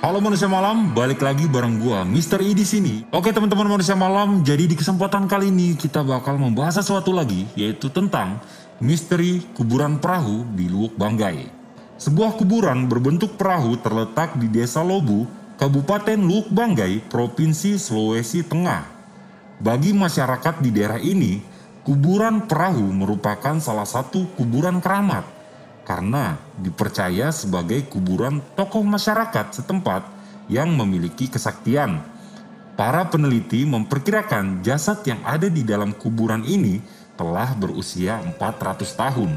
Halo manusia malam, balik lagi bareng gua Mr. E di sini. Oke teman-teman manusia malam, jadi di kesempatan kali ini kita bakal membahas sesuatu lagi yaitu tentang misteri kuburan perahu di Luwuk Banggai. Sebuah kuburan berbentuk perahu terletak di Desa Lobu, Kabupaten Luwuk Banggai, Provinsi Sulawesi Tengah. Bagi masyarakat di daerah ini, kuburan perahu merupakan salah satu kuburan keramat karena dipercaya sebagai kuburan tokoh masyarakat setempat yang memiliki kesaktian. Para peneliti memperkirakan jasad yang ada di dalam kuburan ini telah berusia 400 tahun.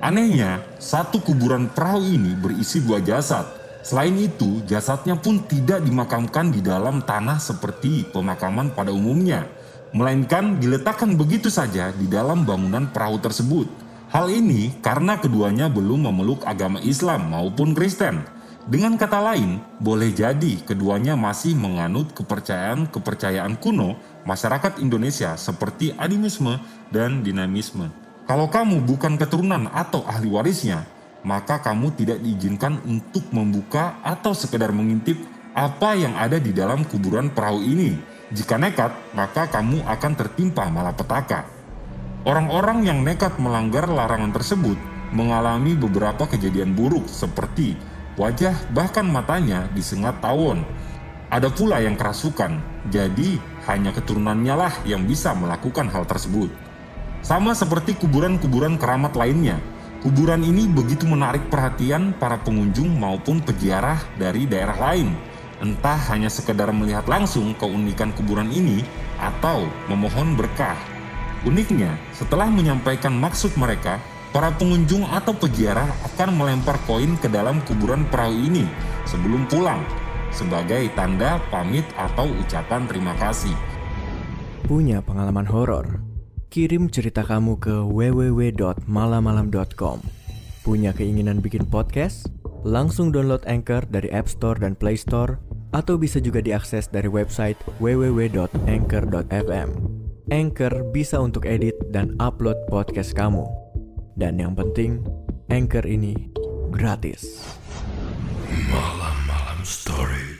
Anehnya, satu kuburan perahu ini berisi dua jasad. Selain itu, jasadnya pun tidak dimakamkan di dalam tanah seperti pemakaman pada umumnya, melainkan diletakkan begitu saja di dalam bangunan perahu tersebut. Hal ini karena keduanya belum memeluk agama Islam maupun Kristen. Dengan kata lain, boleh jadi keduanya masih menganut kepercayaan-kepercayaan kuno masyarakat Indonesia seperti animisme dan dinamisme. Kalau kamu bukan keturunan atau ahli warisnya, maka kamu tidak diizinkan untuk membuka atau sekedar mengintip apa yang ada di dalam kuburan perahu ini. Jika nekat, maka kamu akan tertimpa malapetaka. Orang-orang yang nekat melanggar larangan tersebut mengalami beberapa kejadian buruk seperti wajah bahkan matanya disengat tawon. Ada pula yang kerasukan, jadi hanya keturunannya lah yang bisa melakukan hal tersebut. Sama seperti kuburan-kuburan keramat lainnya, kuburan ini begitu menarik perhatian para pengunjung maupun peziarah dari daerah lain. Entah hanya sekedar melihat langsung keunikan kuburan ini atau memohon berkah Uniknya, setelah menyampaikan maksud mereka, para pengunjung atau peziarah akan melempar koin ke dalam kuburan perahu ini sebelum pulang sebagai tanda pamit atau ucapan terima kasih. Punya pengalaman horor? Kirim cerita kamu ke www.malamalam.com. Punya keinginan bikin podcast? Langsung download Anchor dari App Store dan Play Store atau bisa juga diakses dari website www.anchor.fm. Anchor bisa untuk edit dan upload podcast kamu. Dan yang penting, Anchor ini gratis. Malam-malam story.